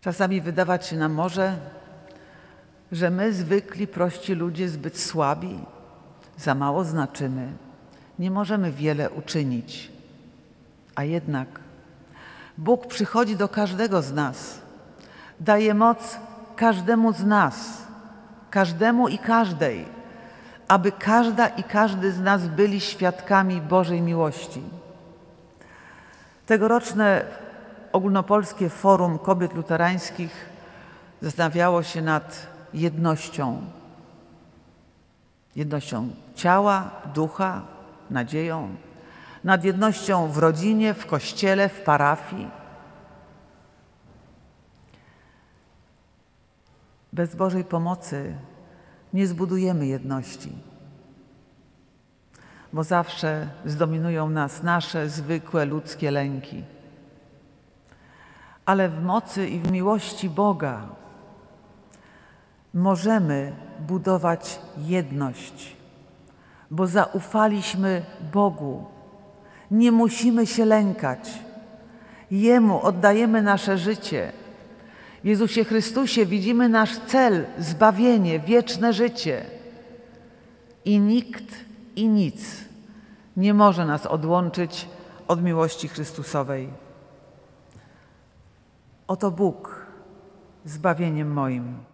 Czasami wydawać się nam może, że my, zwykli, prości ludzie, zbyt słabi, za mało znaczymy, nie możemy wiele uczynić. A jednak Bóg przychodzi do każdego z nas, daje moc każdemu z nas, każdemu i każdej, aby każda i każdy z nas byli świadkami Bożej miłości. Tegoroczne ogólnopolskie Forum Kobiet Luterańskich zastanawiało się nad jednością. Jednością ciała, ducha, nadzieją, nad jednością w rodzinie, w kościele, w parafii. Bez Bożej pomocy nie zbudujemy jedności, bo zawsze zdominują nas nasze zwykłe ludzkie lęki. Ale w mocy i w miłości Boga możemy budować jedność, bo zaufaliśmy Bogu. Nie musimy się lękać. Jemu oddajemy nasze życie. W Jezusie Chrystusie widzimy nasz cel zbawienie, wieczne życie. I nikt i nic nie może nas odłączyć od miłości Chrystusowej. Oto Bóg zbawieniem moim.